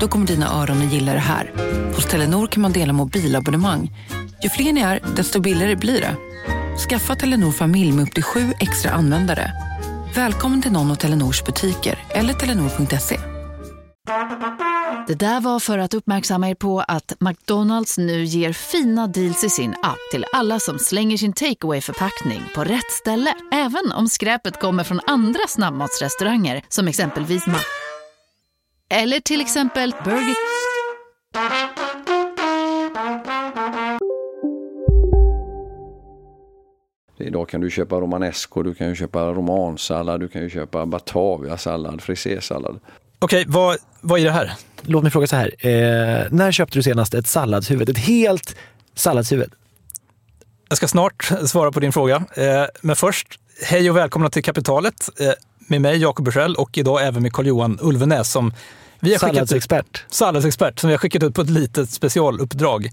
Då kommer dina öron att gilla det här. Hos Telenor kan man dela mobilabonnemang. Ju fler ni är, desto billigare blir det. Skaffa Telenor familj med upp till sju extra användare. Välkommen till någon av Telenors butiker eller telenor.se. Det där var för att uppmärksamma er på att McDonalds nu ger fina deals i sin app till alla som slänger sin takeaway förpackning på rätt ställe. Även om skräpet kommer från andra snabbmatsrestauranger som exempelvis Mac eller till exempel Burger... Idag kan du köpa romanesco, du kan ju köpa romansallad, du kan ju köpa bataviasallad, frisérsallad. Okej, vad, vad är det här? Låt mig fråga så här. Eh, när köpte du senast ett salladshuvud? Ett helt salladshuvud? Jag ska snart svara på din fråga. Eh, men först, hej och välkomna till Kapitalet eh, med mig Jakob Bursell och idag även med Carl-Johan Ulvenäs som vi har skickat Salladsexpert. salladsexpert som vi har skickat ut på ett litet specialuppdrag.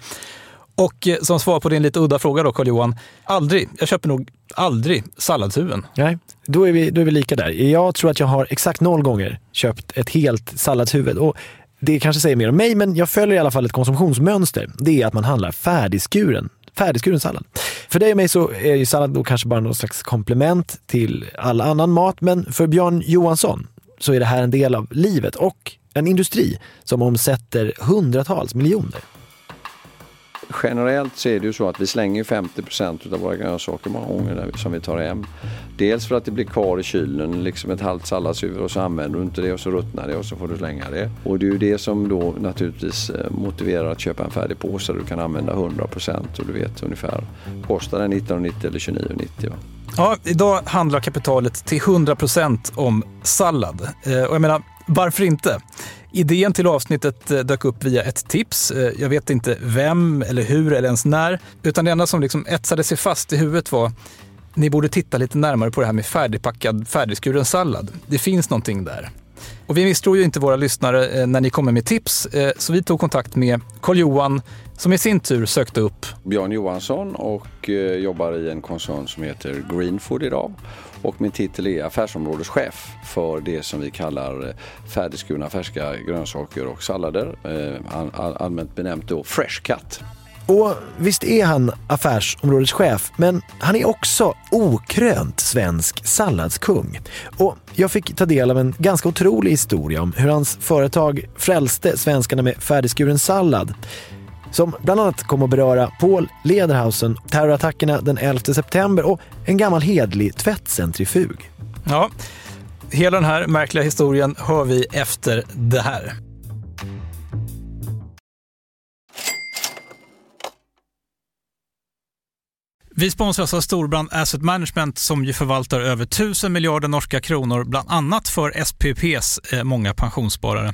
Och eh, som svar på din lite udda fråga då Carl-Johan, aldrig, jag köper nog aldrig salladshuvuden. Nej, då är, vi, då är vi lika där. Jag tror att jag har exakt noll gånger köpt ett helt salladshuvud. Och det kanske säger mer om mig, men jag följer i alla fall ett konsumtionsmönster. Det är att man handlar färdigskuren färdigskuren sallad. För dig och mig så är ju sallad då kanske bara någon slags komplement till all annan mat, men för Björn Johansson så är det här en del av livet och en industri som omsätter hundratals miljoner. Generellt så är det ju så att vi slänger 50% av våra grönsaker många gånger som vi tar hem. Dels för att det blir kvar i kylen, liksom ett halvt salladshuvud och så använder du inte det och så ruttnar det och så får du slänga det. Och det är ju det som då naturligtvis eh, motiverar att köpa en färdig påse där du kan använda 100 och du vet ungefär. Kostar den 19,90 eller 29,90? Ja, idag handlar kapitalet till 100% om sallad. Eh, och jag menar, varför inte? Idén till avsnittet eh, dök upp via ett tips. Eh, jag vet inte vem eller hur eller ens när. Utan det enda som liksom etsade sig fast i huvudet var ni borde titta lite närmare på det här med färdigpackad, färdigskuren sallad. Det finns någonting där. Och vi misstror ju inte våra lyssnare eh, när ni kommer med tips, så vi tog kontakt med Carl-Johan som i sin tur sökte upp Björn Johansson och eh, jobbar i en koncern som heter Greenfood idag. Och min titel är affärsområdeschef för det som vi kallar eh, färdigskurna färska grönsaker och sallader. Eh, all- all- allmänt benämnt då Fresh Cut. Och visst är han affärsområdeschef, men han är också okrönt svensk salladskung. Och jag fick ta del av en ganska otrolig historia om hur hans företag frälste svenskarna med färdigskuren sallad. Som bland annat kom att beröra Paul Lederhausen, terrorattackerna den 11 september och en gammal hedlig tvättcentrifug. Ja, hela den här märkliga historien hör vi efter det här. Vi sponsras av Storbrand Asset Management som ju förvaltar över 1000 miljarder norska kronor, bland annat för SPPs eh, många pensionssparare.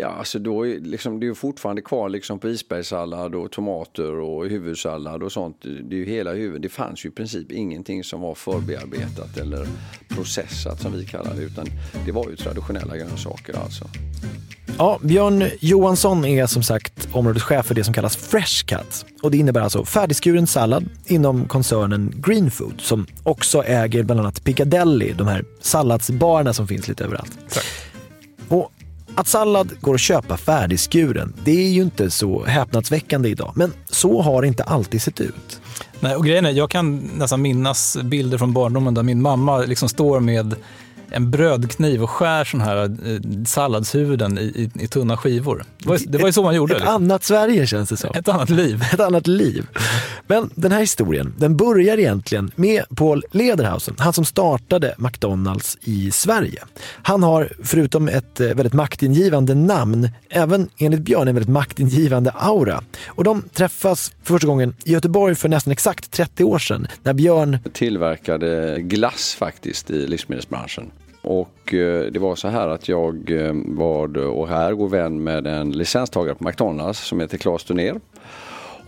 Ja, alltså då är liksom, det är fortfarande kvar liksom på isbergssallad och tomater och huvudsallad och sånt. Det är ju hela huvudet. Det fanns ju i princip ingenting som var förbearbetat eller processat som vi kallar det, utan det var ju traditionella grönsaker alltså. Ja, Björn Johansson är som sagt områdeschef för det som kallas Fresh Cut. Och det innebär alltså färdigskuren sallad inom koncernen Green Food som också äger bland annat Piccadilly, de här salladsbarerna som finns lite överallt. Tack. Och att sallad går att köpa färdigskuren, det är ju inte så häpnadsväckande idag. Men så har det inte alltid sett ut. Nej, och grejen är, jag kan nästan minnas bilder från barndomen där min mamma liksom står med en brödkniv och skär sån här eh, salladshuvuden i, i, i, tunna skivor. Det var, det var ju så man gjorde. Ett liksom. annat Sverige känns det som. Ett annat liv. Ett annat liv. Men den här historien, den börjar egentligen med Paul Lederhausen, han som startade McDonalds i Sverige. Han har, förutom ett eh, väldigt maktingivande namn, även enligt Björn en väldigt maktingivande aura. Och de träffas för första gången i Göteborg för nästan exakt 30 år sedan, när Björn tillverkade glass faktiskt i livsmedelsbranschen. Och eh, det var så här att jag eh, var och här god vän med en licenstagare på McDonalds som heter Claes Dunér.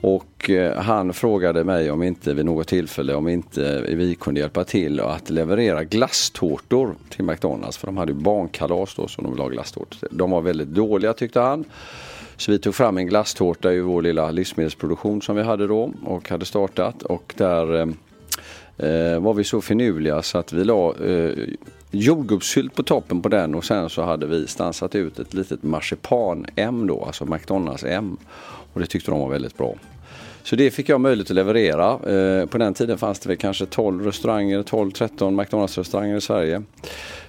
Och eh, han frågade mig om inte vid något tillfälle om inte vi kunde hjälpa till att leverera glasstårtor till McDonalds. För de hade ju barnkalas då som de ville ha glasstårtor De var väldigt dåliga tyckte han. Så vi tog fram en glasstårta i vår lilla livsmedelsproduktion som vi hade då och hade startat. Och där Eh, var vi så finurliga så att vi la eh, jordgubbssylt på toppen på den och sen så hade vi stansat ut ett litet marsipan-M då, alltså McDonalds M. Och det tyckte de var väldigt bra. Så det fick jag möjlighet att leverera. Eh, på den tiden fanns det väl kanske 12 restauranger, 12-13 McDonalds restauranger i Sverige.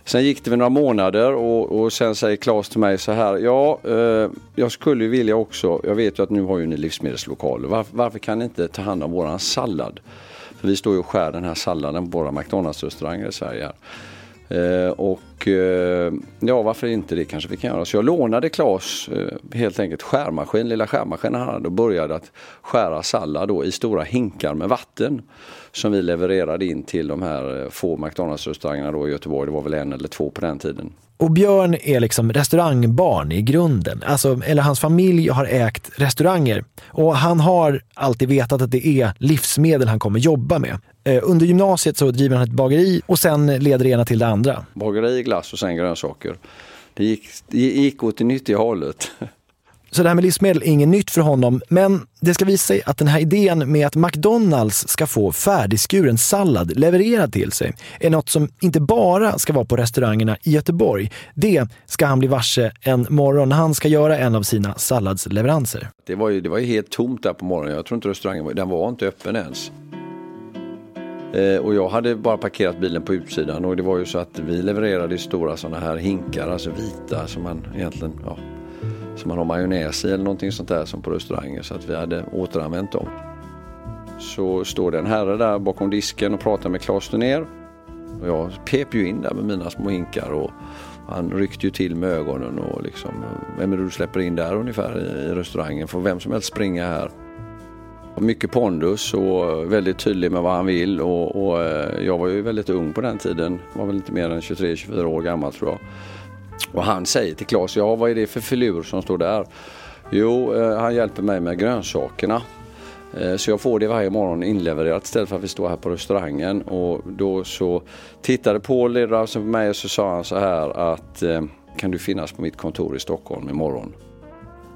Sen gick det väl några månader och, och sen säger Claes till mig så här. Ja, eh, jag skulle ju vilja också. Jag vet ju att nu har ju ni livsmedelslokaler. Varför, varför kan ni inte ta hand om våran sallad? För vi står ju och skär den här salladen på våra McDonalds restauranger i Sverige. Här. Eh, och eh, ja, varför inte det kanske vi kan göra. Så jag lånade Klas eh, helt enkelt skärmaskin, lilla skärmaskinen han hade och började att skära sallad då i stora hinkar med vatten. Som vi levererade in till de här få McDonalds restaurangerna då i Göteborg. Det var väl en eller två på den tiden. Och Björn är liksom restaurangbarn i grunden. Alltså, eller hans familj har ägt restauranger. Och han har alltid vetat att det är livsmedel han kommer jobba med. Eh, under gymnasiet så driver han ett bageri och sen leder det ena till det andra. Bageri, glass och sen grönsaker. Det gick, det gick åt det nyttiga hållet. Så det här med livsmedel är inget nytt för honom, men det ska visa sig att den här idén med att McDonalds ska få färdigskuren sallad levererad till sig är något som inte bara ska vara på restaurangerna i Göteborg. Det ska han bli varse en morgon när han ska göra en av sina salladsleveranser. Det var ju, det var ju helt tomt där på morgonen. Jag tror inte restaurangen var, den var inte öppen ens. Eh, och jag hade bara parkerat bilen på utsidan och det var ju så att vi levererade stora sådana här hinkar, alltså vita som man egentligen ja, som man har majonnäs i eller någonting sånt där som på restauranger så att vi hade återanvänt dem. Så står det en herre där bakom disken och pratar med Claes Dunér. Och jag pep ju in där med mina små hinkar och han ryckte ju till med ögonen och liksom, vem är det du släpper in där ungefär i restaurangen? Får vem som helst springa här. Mycket pondus och väldigt tydlig med vad han vill och, och eh, jag var ju väldigt ung på den tiden. Var väl inte mer än 23-24 år gammal tror jag. Och han säger till Claes, ja vad är det för filur som står där? Jo, eh, han hjälper mig med grönsakerna. Eh, så jag får det varje morgon inlevererat istället för att vi står här på restaurangen. Och då så tittade Paul Lederhausen på mig och så sa han så här att eh, kan du finnas på mitt kontor i Stockholm imorgon?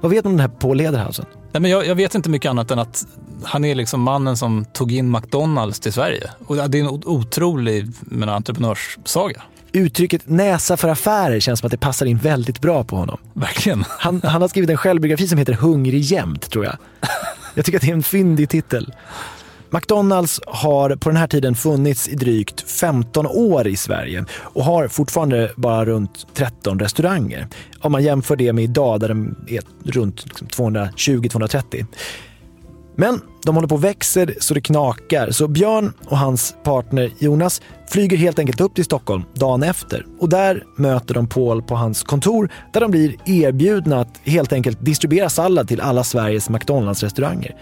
Vad vet du om den här Paul Lederhausen? Nej, men jag, jag, vet inte mycket annat än att han är liksom mannen som tog in McDonalds till Sverige. Och det är en otrolig men, entreprenörssaga. Uttrycket näsa för affärer känns som att det passar in väldigt bra på honom. Verkligen. Han, han har skrivit en självbiografi som heter Hungrig jämt, tror jag. Jag tycker att det är en fyndig titel. McDonalds har på den här tiden funnits i drygt 15 år i Sverige och har fortfarande bara runt 13 restauranger. Om man jämför det med idag där de är runt 220-230. Men de håller på och växer så det knakar. Så Björn och hans partner Jonas flyger helt enkelt upp till Stockholm dagen efter. Och där möter de Paul på hans kontor där de blir erbjudna att helt enkelt distribuera sallad till alla Sveriges McDonalds-restauranger.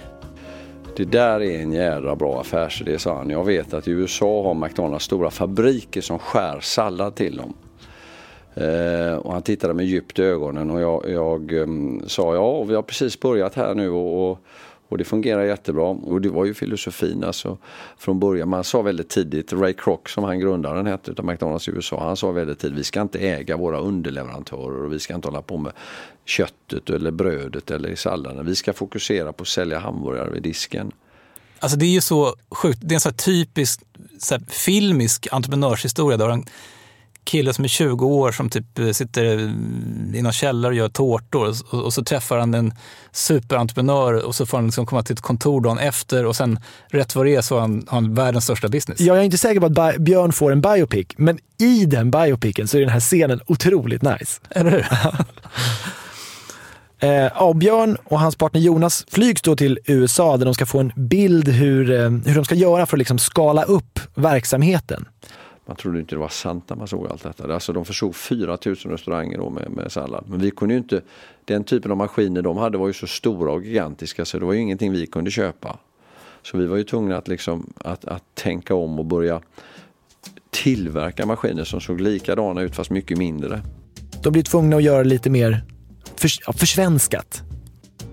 Det där är en jädra bra affärsidé, sa han. Jag vet att i USA har McDonalds stora fabriker som skär sallad till dem. Eh, och han tittade med djupt i ögonen och jag, jag mm, sa ja, vi har precis börjat här nu och, och, och, det fungerar jättebra. Och det var ju filosofin alltså från början. Man sa väldigt tidigt, Ray Kroc som han grundaren hette utav McDonalds i USA, han sa väldigt tidigt vi ska inte äga våra underleverantörer och vi ska inte hålla på med köttet eller brödet eller i salladen. Vi ska fokusera på att sälja hamburgare vid disken. Alltså det är ju så sjukt, det är en så typisk så filmisk entreprenörshistoria där kille som är 20 år som typ eh, sitter i någon källare och gör tårtor och, så träffar han en superentreprenör och så får han liksom komma till ett kontor dagen efter och sen rätt vad det är så har han, har han världens största business. Jag är inte säker på att Björn får en biopic, men i den biopicen så är den här scenen otroligt nice. Eller hur? Eh, Björn och hans partner Jonas flygs då till USA där de ska få en bild hur, eh, hur de ska göra för att liksom skala upp verksamheten. Man trodde inte det var sant när man såg allt detta. Alltså de försåg 4000 restauranger då med, med sallad. Men vi kunde ju inte, den typen av maskiner de hade var ju så stora och gigantiska så det var ju ingenting vi kunde köpa. Så vi var ju tvungna att, liksom, att, att tänka om och börja tillverka maskiner som såg likadana ut fast mycket mindre. De blir tvungna att göra lite mer för, försvenskat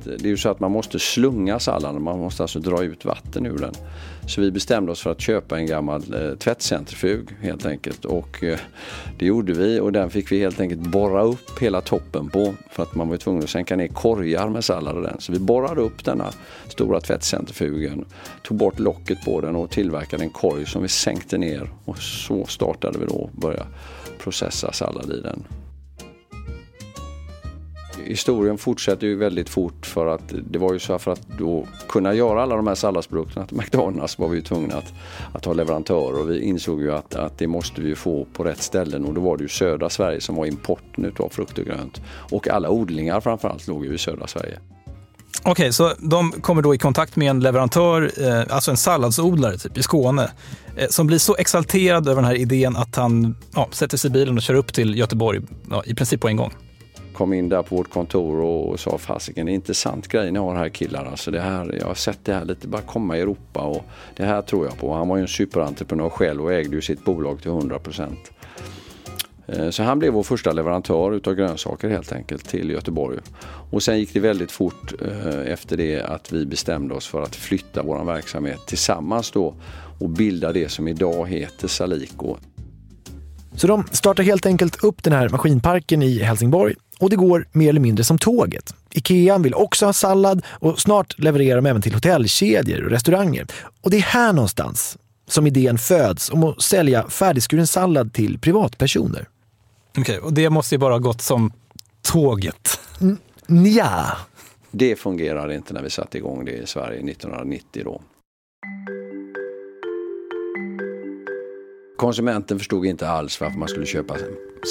det är ju så att man måste slunga salladen, man måste alltså dra ut vatten ur den. Så vi bestämde oss för att köpa en gammal eh, tvättcentrifug helt enkelt. Och eh, det gjorde vi. Och den fick vi helt enkelt borra upp hela toppen på. För att man var tvungen att sänka ner korgar med sallad och den. Så vi borrade upp denna stora tvättcentrifugen, tog bort locket på den och tillverkade en korg som vi sänkte ner. Och så startade vi då och började processa sallad i den historien fortsätter ju väldigt fort för att det var ju så för att då kunna göra alla de här salladsprodukterna till McDonalds var vi ju tvungna att, att ha leverantörer och vi insåg ju att, att det måste vi få på rätt ställen och då var det ju södra Sverige som var importen utav frukt och grönt. Och alla odlingar framförallt låg ju i södra Sverige. Okej, okay, så de kommer då i kontakt med en leverantör, eh, alltså en salladsodlare typ i Skåne, eh, som blir så exalterad över den här idén att han ja, sätter sig i bilen och kör upp till Göteborg ja, i princip på en gång kom in där på vårt kontor och sa fasiken det är intressant grej ni har här killar. Alltså det här, jag har sett det här lite bara komma i Europa och det här tror jag på. Han var ju en superentreprenör själv och ägde ju sitt bolag till 100 procent. Eh, så han blev vår första leverantör utav grönsaker helt enkelt till Göteborg. Och sen gick det väldigt fort eh, efter det att vi bestämde oss för att flytta vår verksamhet tillsammans då och bilda det som idag heter Salico. Så de startar helt enkelt upp den här maskinparken i Helsingborg och det går mer eller mindre som tåget. Ikea vill också ha sallad och snart levererar de även till hotellkedjor och restauranger. Och det är här någonstans som idén föds om att sälja färdigskuren sallad till privatpersoner. Okej, okay, och det måste ju bara ha gått som tåget? ja. Det fungerade inte när vi satte igång det i Sverige 1990 då. Konsumenten förstod inte alls varför man skulle köpa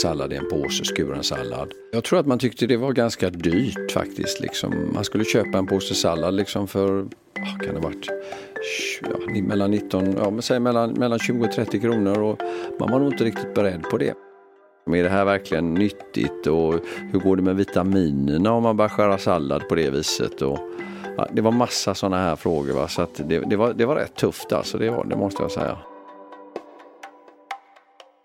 sallad i en påse, skuren sallad. Jag tror att man tyckte det var ganska dyrt faktiskt. Liksom. Man skulle köpa en påse sallad liksom för, kan det varit, ja, mellan 19, ja, men säg mellan, mellan 20 och 30 kronor och man var nog inte riktigt beredd på det. Är det här verkligen nyttigt och hur går det med vitaminerna om man börjar skära sallad på det viset? Och, ja, det var massa sådana här frågor. Va? Så det, det, var, det var rätt tufft alltså, det, var, det måste jag säga.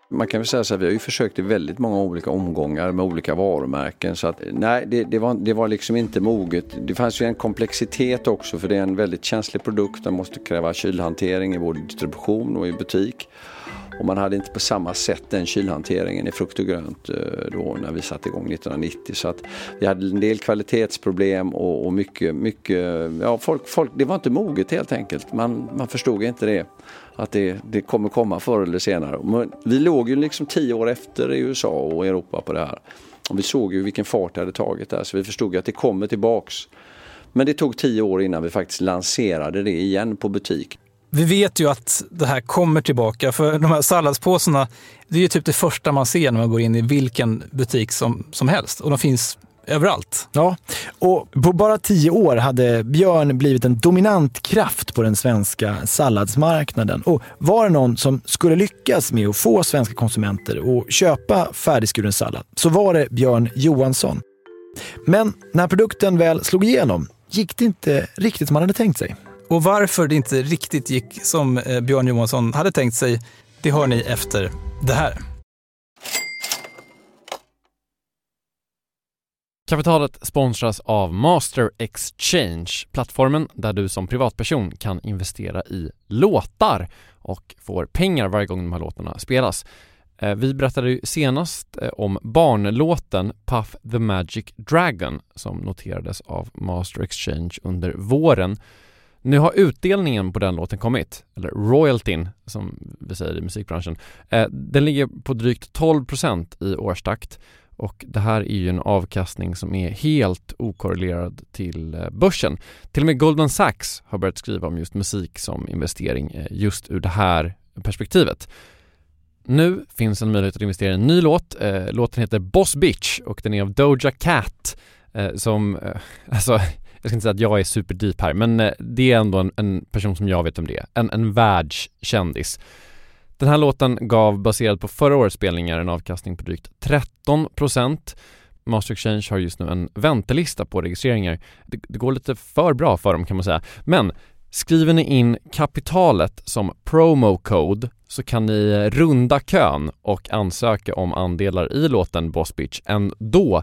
Man kan väl säga så här, vi har ju försökt i väldigt många olika omgångar med olika varumärken. Så att, nej, det, det, var, det var liksom inte moget. Det fanns ju en komplexitet också för det är en väldigt känslig produkt. Den måste kräva kylhantering i både distribution och i butik. Och man hade inte på samma sätt den kylhanteringen i frukt och grönt eh, då när vi satte igång 1990. Så att vi hade en del kvalitetsproblem och, och mycket, mycket, ja folk, folk, det var inte moget helt enkelt. Man, man förstod inte det att det, det kommer komma förr eller senare. Men vi låg ju liksom tio år efter i USA och Europa på det här. Och vi såg ju vilken fart det hade tagit där så vi förstod att det kommer tillbaks. Men det tog tio år innan vi faktiskt lanserade det igen på butik. Vi vet ju att det här kommer tillbaka, för de här salladspåsarna, det är ju typ det första man ser när man går in i vilken butik som, som helst. Och de finns överallt. Ja, och på bara tio år hade Björn blivit en dominant kraft på den svenska salladsmarknaden. Och var det någon som skulle lyckas med att få svenska konsumenter att köpa färdigskuren sallad så var det Björn Johansson. Men när produkten väl slog igenom gick det inte riktigt som man hade tänkt sig. Och varför det inte riktigt gick som eh, Björn Johansson hade tänkt sig, det hör ni efter det här. Kapitalet sponsras av Master Exchange, plattformen där du som privatperson kan investera i låtar och får pengar varje gång de här låtarna spelas. Eh, vi berättade ju senast eh, om barnlåten Puff the Magic Dragon som noterades av Master Exchange under våren. Nu har utdelningen på den låten kommit, eller royaltyn som vi säger i musikbranschen. Eh, den ligger på drygt 12% i årstakt och det här är ju en avkastning som är helt okorrelerad till eh, börsen. Till och med Goldman Sachs har börjat skriva om just musik som investering eh, just ur det här perspektivet. Nu finns en möjlighet att investera i en ny låt. Låten heter Boss Bitch och den är av Doja Cat som, alltså jag ska inte säga att jag är superdeep här men eh, det är ändå en, en, person som jag vet om det är. En, en världskändis. Den här låten gav baserad på förra årets spelningar en avkastning på drygt 13% Master Exchange har just nu en väntelista på registreringar. Det, det går lite för bra för dem kan man säga. Men Skriver ni in kapitalet som promo code så kan ni eh, runda kön och ansöka om andelar i låten Boss Bitch ändå.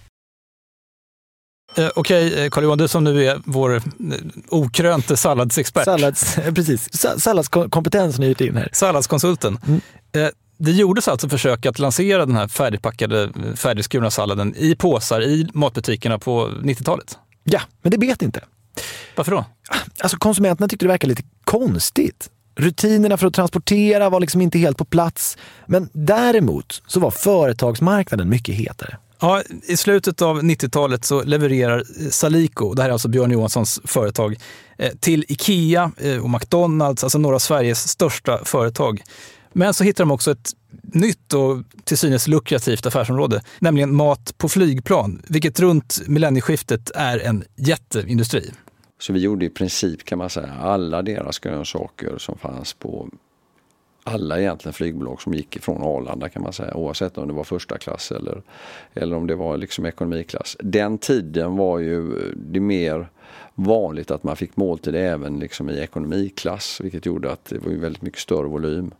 Eh, Okej, eh, Carl-Johan, du som nu är vår eh, okrönte salladsexpert. Sallads, precis. Salladskompetensen är hyrt in här. Salladskonsulten. Mm. Eh, det gjordes alltså försök att lansera den här färdigpackade, eh, färdigskurna salladen i påsar i matbutikerna på 90-talet. Ja, men det bet inte. Varför då? Alltså konsumenterna tyckte det verkade lite konstigt. Rutinerna för att transportera var liksom inte helt på plats. Men däremot så var företagsmarknaden mycket hetare. Ja, I slutet av 90-talet så levererar eh, Salico, det här är alltså Björn Johanssons företag, eh, till Ikea eh, och McDonalds, alltså några av Sveriges största företag. Men så hittar de också ett nytt och till synes lukrativt affärsområde, nämligen mat på flygplan, vilket runt millennieskiftet är en jätteindustri. Så vi gjorde i princip kan man säga alla deras grönsaker som fanns på alla egentligen flygbolag som gick ifrån Arlanda kan man säga oavsett om det var första klass eller, eller om det var liksom ekonomiklass. Den tiden var ju det mer vanligt att man fick måltid även liksom i ekonomiklass vilket gjorde att det var väldigt mycket större volym.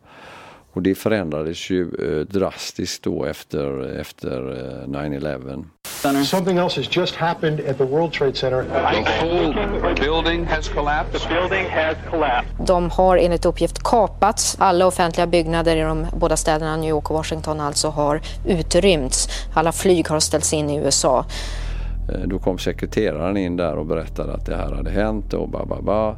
Och det förändrades ju eh, drastiskt då efter, efter eh, 9-11. Eh, Something else has just happened at the World Trade Center. The whole building has collapsed. The building has collapsed. De har enligt uppgift kapats. Alla offentliga byggnader i de båda städerna New York och Washington alltså har utrymts. Alla flyg har ställts in i USA. Eh, då kom sekreteraren in där och berättade att det här hade hänt och ba, ba, ba.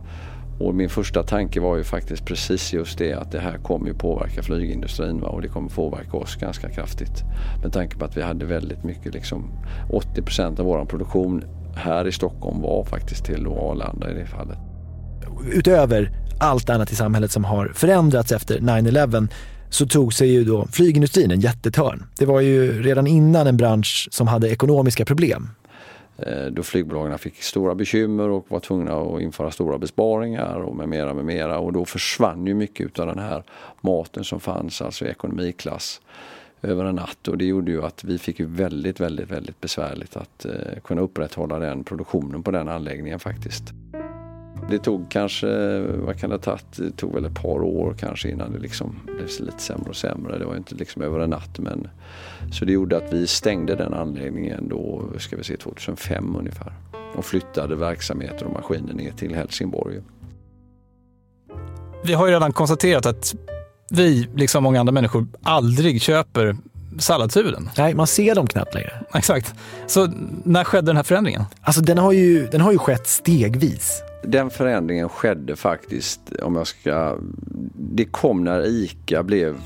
Och min första tanke var ju faktiskt precis just det att det här kommer ju påverka flygindustrin va? och det kommer påverka oss ganska kraftigt. Med tanke på att vi hade väldigt mycket, liksom 80 procent av vår produktion här i Stockholm var faktiskt till Arlanda i det fallet. Utöver allt annat i samhället som har förändrats efter 9-11 så tog sig ju då flygindustrin en jättetörn. Det var ju redan innan en bransch som hade ekonomiska problem. Eh, då flygbolagen fick stora bekymmer och var tvungna att införa stora besparingar och med mera, med mera. Och då försvann ju mycket av den här maten som fanns, alltså i ekonomiklass över en natt och det gjorde ju att vi fick väldigt, väldigt, väldigt besvärligt att eh, kunna upprätthålla den produktionen på den anläggningen faktiskt. Det tog kanske, vad kan det ha tagit, det tog väl ett par år kanske innan det liksom blev lite sämre och sämre. Det var inte liksom över en natt men så det gjorde att vi stängde den anläggningen då, ska vi se, 2005 ungefär och flyttade verksamheter och maskiner ner till Helsingborg. Vi har ju redan konstaterat att vi, liksom många andra människor, aldrig köper salladshuvuden. Nej, man ser dem knappt längre. Exakt. Så när skedde den här förändringen? Alltså den har ju, den har ju skett stegvis. Den förändringen skedde faktiskt, om jag ska... Det kom när ICA blev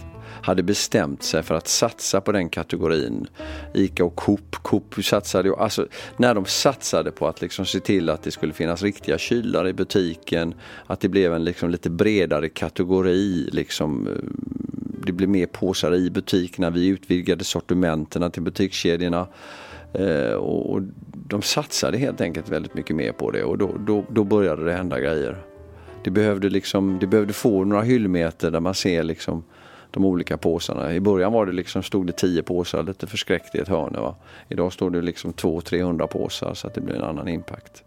hade bestämt sig för att satsa på den kategorin. ICA och Coop. Coop satsade ju, alltså när de satsade på att liksom se till att det skulle finnas riktiga kylar i butiken, att det blev en liksom lite bredare kategori, liksom, eh, det blev mer påsar i butikerna, vi utvidgade sortimenterna till butikskedjorna. Eh, och de satsade helt enkelt väldigt mycket mer på det och då, då, då började det hända grejer. Det behövde, liksom, det behövde få några hyllmeter där man ser liksom de olika påsarna. I början var det liksom, stod det tio påsar lite förskräckt i ett hörn. Va? Idag står det liksom 200-300 påsar så att det blir en annan impact.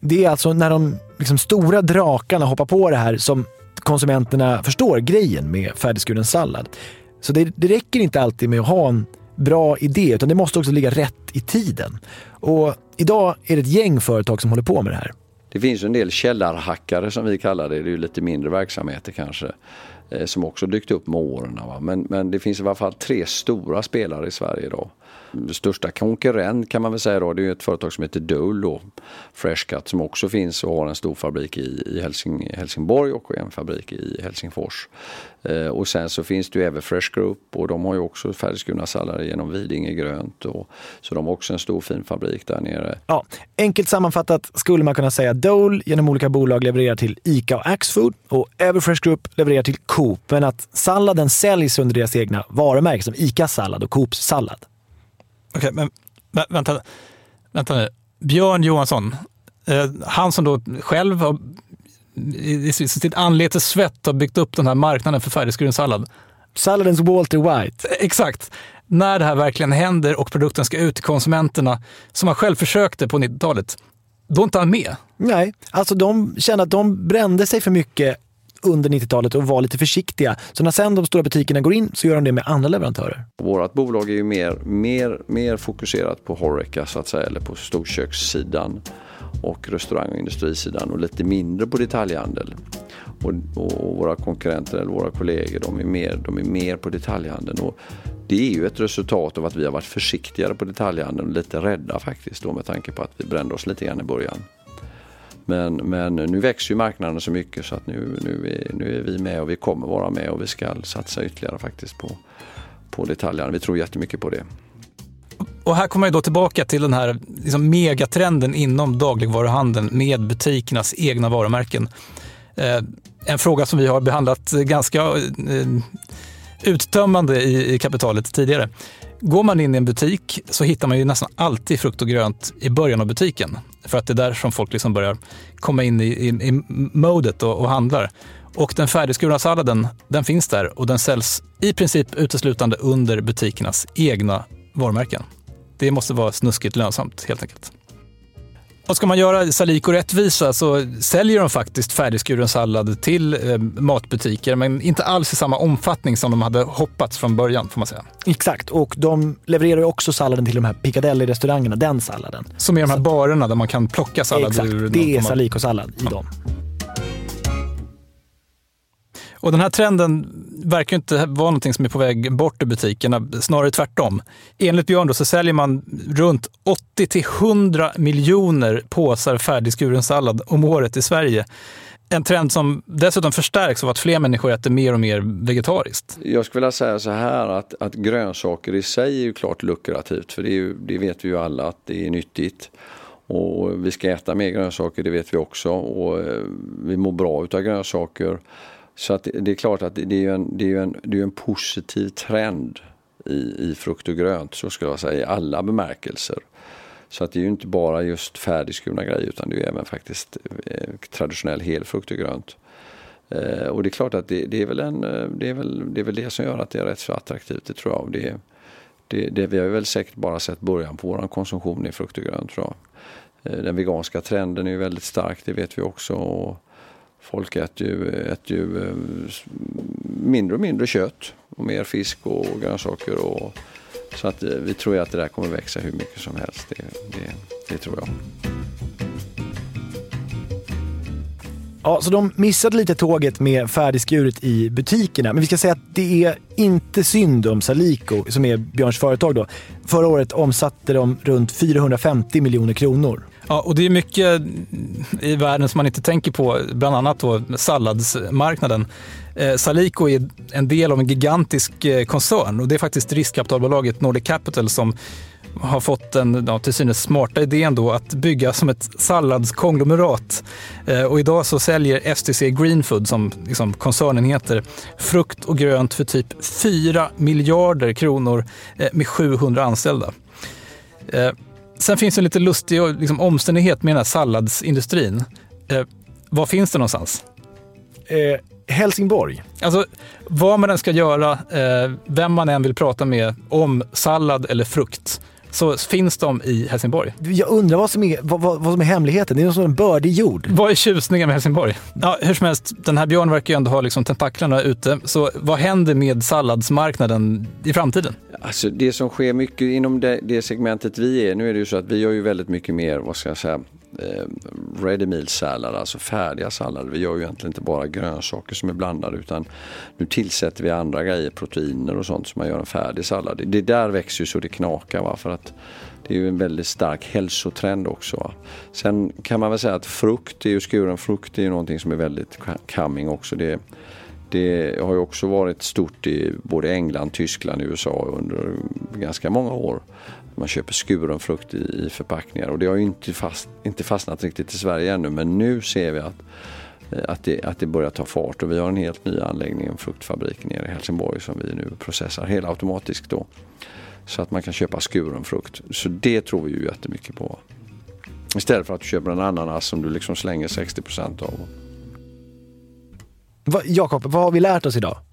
Det är alltså när de liksom stora drakarna hoppar på det här som konsumenterna förstår grejen med färdigskuren sallad. Så det, det räcker inte alltid med att ha en bra idé, utan det måste också ligga rätt i tiden. Och idag är det ett gäng företag som håller på med det här. Det finns en del källarhackare som vi kallar det, det är ju lite mindre verksamheter kanske, eh, som också dykt upp med åren. Men, men det finns i alla fall tre stora spelare i Sverige idag största konkurrent kan man väl säga då, det är ett företag som heter Dole då, Freshcut som också finns och har en stor fabrik i, i Helsing, Helsingborg och en fabrik i Helsingfors. Eh, och sen så finns det ju Everfresh Group och de har ju också färdigskurna sallader genom Vidinge grönt. Och, så de har också en stor fin fabrik där nere. Ja, enkelt sammanfattat skulle man kunna säga att Dole genom olika bolag levererar till ICA och Axfood och Everfresh Group levererar till Coop. Men att salladen säljs under deras egna varumärken som ICA sallad och Coops sallad. Okej, men vänta, vänta nu. Björn Johansson, eh, han som då själv har i sitt anletes svett har byggt upp den här marknaden för färdigskuren sallad. Salladens Walter White. Exakt. När det här verkligen händer och produkten ska ut till konsumenterna, som han själv försökte på 90-talet, då är inte han med. Nej, alltså de kände att de brände sig för mycket under 90-talet och var lite försiktiga. Så när sen de stora butikerna går in så gör de det med andra leverantörer. Vårt bolag är ju mer, mer, mer fokuserat på Horeca så att säga, eller på storkökssidan och restaurang och industrisidan och lite mindre på detaljhandel. Och, och, våra konkurrenter eller våra kollegor de är, mer, de är mer på detaljhandeln. Och det är ju ett resultat av att vi har varit försiktigare på detaljhandeln och lite rädda faktiskt då med tanke på att vi brände oss lite grann i början. Men, men nu växer ju marknaden så mycket så att nu, nu, är, nu är vi med och vi kommer vara med och vi ska satsa ytterligare faktiskt på, på detaljerna. Vi tror jättemycket på det. Och här kommer jag då tillbaka till den här liksom megatrenden inom dagligvaruhandeln med butikernas egna varumärken. Eh, en fråga som vi har behandlat ganska eh, uttömmande i, i kapitalet tidigare. Går man in i en butik så hittar man ju nästan alltid frukt och grönt i början av butiken. För att det är där som folk liksom börjar komma in i, i, i modet och, och handlar. Och den färdigskurna salladen, den finns där och den säljs i princip uteslutande under butikernas egna varumärken. Det måste vara snuskigt lönsamt helt enkelt. Och ska man göra Salico rättvisa så säljer de faktiskt färdigskuren sallad till eh, matbutiker, men inte alls i samma omfattning som de hade hoppats från början får man säga. Exakt, och de levererar också salladen till de här Piccadilly-restaurangerna, den salladen. Som är de här barerna där man kan plocka sallad Exakt, ur. det är Salico-sallad i dem. Och den här trenden verkar inte vara någonting som är på väg bort ur butikerna, snarare tvärtom. Enligt Björn då, så säljer man runt 80 till 100 miljoner påsar färdigskuren sallad om året i Sverige. En trend som dessutom förstärks av att fler människor äter mer och mer vegetariskt. Jag skulle vilja säga så här att, att grönsaker i sig är ju klart lukrativt för det, ju, det vet vi ju alla att det är nyttigt. Och vi ska äta mer grönsaker, det vet vi också. Och eh, vi mår bra utav grönsaker. Så att det är klart att det är en, det är en, det är en positiv trend i, i frukt och grönt, så skulle jag säga, i alla bemärkelser. Så att det är ju inte bara just färdigskurna grejer utan det är även faktiskt traditionell helfrukt och grönt. Eh, och det är klart att det, det, är väl en, det, är väl, det är väl det som gör att det är rätt så attraktivt, det tror jag. Det, det, det, vi har väl säkert bara sett början på vår konsumtion i frukt och grönt tror jag. Den veganska trenden är ju väldigt stark, det vet vi också. Och folk äter ju, äter ju eh, mindre och mindre kött och mer fisk och grönsaker. Och, så att eh, vi tror ju att det där kommer växa hur mycket som helst. Det, det, det tror jag. Ja, så de missade lite tåget med färdigskuret i butikerna. Men vi ska säga att det är inte synd om Salico, som är Björns företag. Då. Förra året omsatte de runt 450 miljoner kronor. Ja, och det är mycket i världen som man inte tänker på, bland annat då salladsmarknaden. Eh, Salico är en del av en gigantisk eh, koncern och det är faktiskt riskkapitalbolaget Nordic Capital som har fått den ja, till synes smarta idén då att bygga som ett salladskonglomerat. Eh, och idag så säljer STC Greenfood, som liksom koncernen heter, frukt och grönt för typ 4 miljarder kronor eh, med 700 anställda. Eh, Sen finns det en lite lustig liksom, omständighet med den här salladsindustrin. Eh, var finns det någonstans? Eh, Helsingborg. Alltså, vad man än ska göra, eh, vem man än vill prata med om sallad eller frukt, så finns de i Helsingborg. Jag undrar vad som är, vad, vad, vad som är hemligheten. Det är någon en bördig jord. Vad är tjusningen med Helsingborg? Ja, hur som helst, den här björnen verkar ju ändå ha liksom tentaklarna ute. Så vad händer med salladsmarknaden i framtiden? Alltså det som sker mycket inom det, det segmentet vi är, nu är det ju så att vi gör ju väldigt mycket mer, vad ska jag säga, eh, ready meal sallad, alltså färdiga sallader. Vi gör ju egentligen inte bara grönsaker som är blandade utan nu tillsätter vi andra grejer, proteiner och sånt som man gör en färdig sallad. Det där växer ju så det knakar va? för att det är ju en väldigt stark hälsotrend också. Va? Sen kan man väl säga att frukt, är ju skuren frukt är ju någonting som är väldigt coming också. Det, det har ju också varit stort i både England, Tyskland, USA under ganska många år. Man köper skuren frukt i, förpackningar och det har ju inte, fast, inte fastnat riktigt i Sverige ännu men nu ser vi att, eh, att, det, att det börjar ta fart och vi har en helt ny anläggning, en fruktfabrik nere i Helsingborg som vi nu processar helautomatiskt då. Så att man kan köpa skuren frukt. Så det tror vi ju jättemycket på. Istället för att du köper en ananas som du liksom slänger 60 av. Jakob, vad har vi lärt oss idag?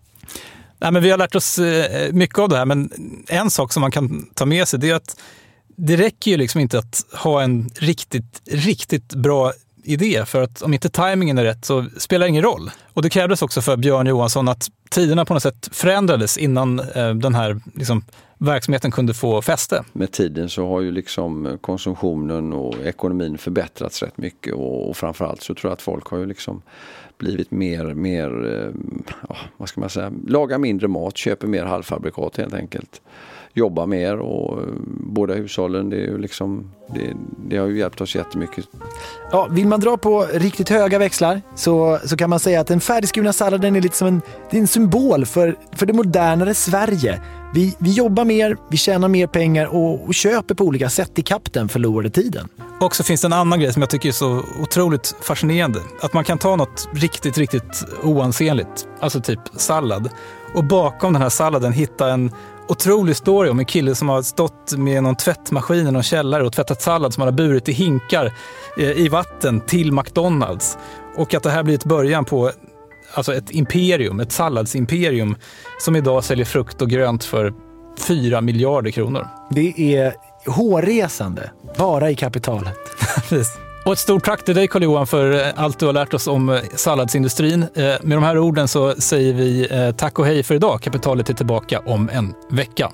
Nej, men vi har lärt oss eh, mycket av det här, men en sak som man kan ta med sig det är att det räcker ju liksom inte att ha en riktigt, riktigt bra idé, för att om inte tajmingen är rätt så spelar det ingen roll. Och det krävdes också för Björn Johansson att tiderna på något sätt förändrades innan eh, den här liksom, verksamheten kunde få fäste. Med tiden så har ju liksom konsumtionen och ekonomin förbättrats rätt mycket och, och framförallt så tror jag att folk har ju liksom blivit mer, mer eh, vad ska man säga, lagar mindre mat, köper mer halvfabrikat helt enkelt. Jobbar mer och eh, båda hushållen, det, är ju liksom, det, det, har ju hjälpt oss jättemycket. Ja, vill man dra på riktigt höga växlar så, så kan man säga att den färdigskurna salladen är lite som en, det är en symbol för, för det modernare Sverige. Vi, vi jobbar mer, vi tjänar mer pengar och, och köper på olika sätt i den förlorade tiden. Och så finns det en annan grej som jag tycker är så otroligt fascinerande. Att man kan ta något riktigt, riktigt oansenligt, alltså typ sallad, och bakom den här salladen hitta en otrolig story om en kille som har stått med någon tvättmaskin i någon källare och tvättat sallad som han har burit i hinkar eh, i vatten till McDonalds. Och att det här blir ett början på alltså ett imperium, ett salladsimperium som idag säljer frukt och grönt för 4 miljarder kronor. Det är hårresande, bara i kapitalet. Och ett stort tack till dig Carl-Johan för eh, allt du har lärt oss om eh, salladsindustrin. Eh, med de här orden så säger vi tack och hej för idag. Kapitalet är tillbaka om en vecka.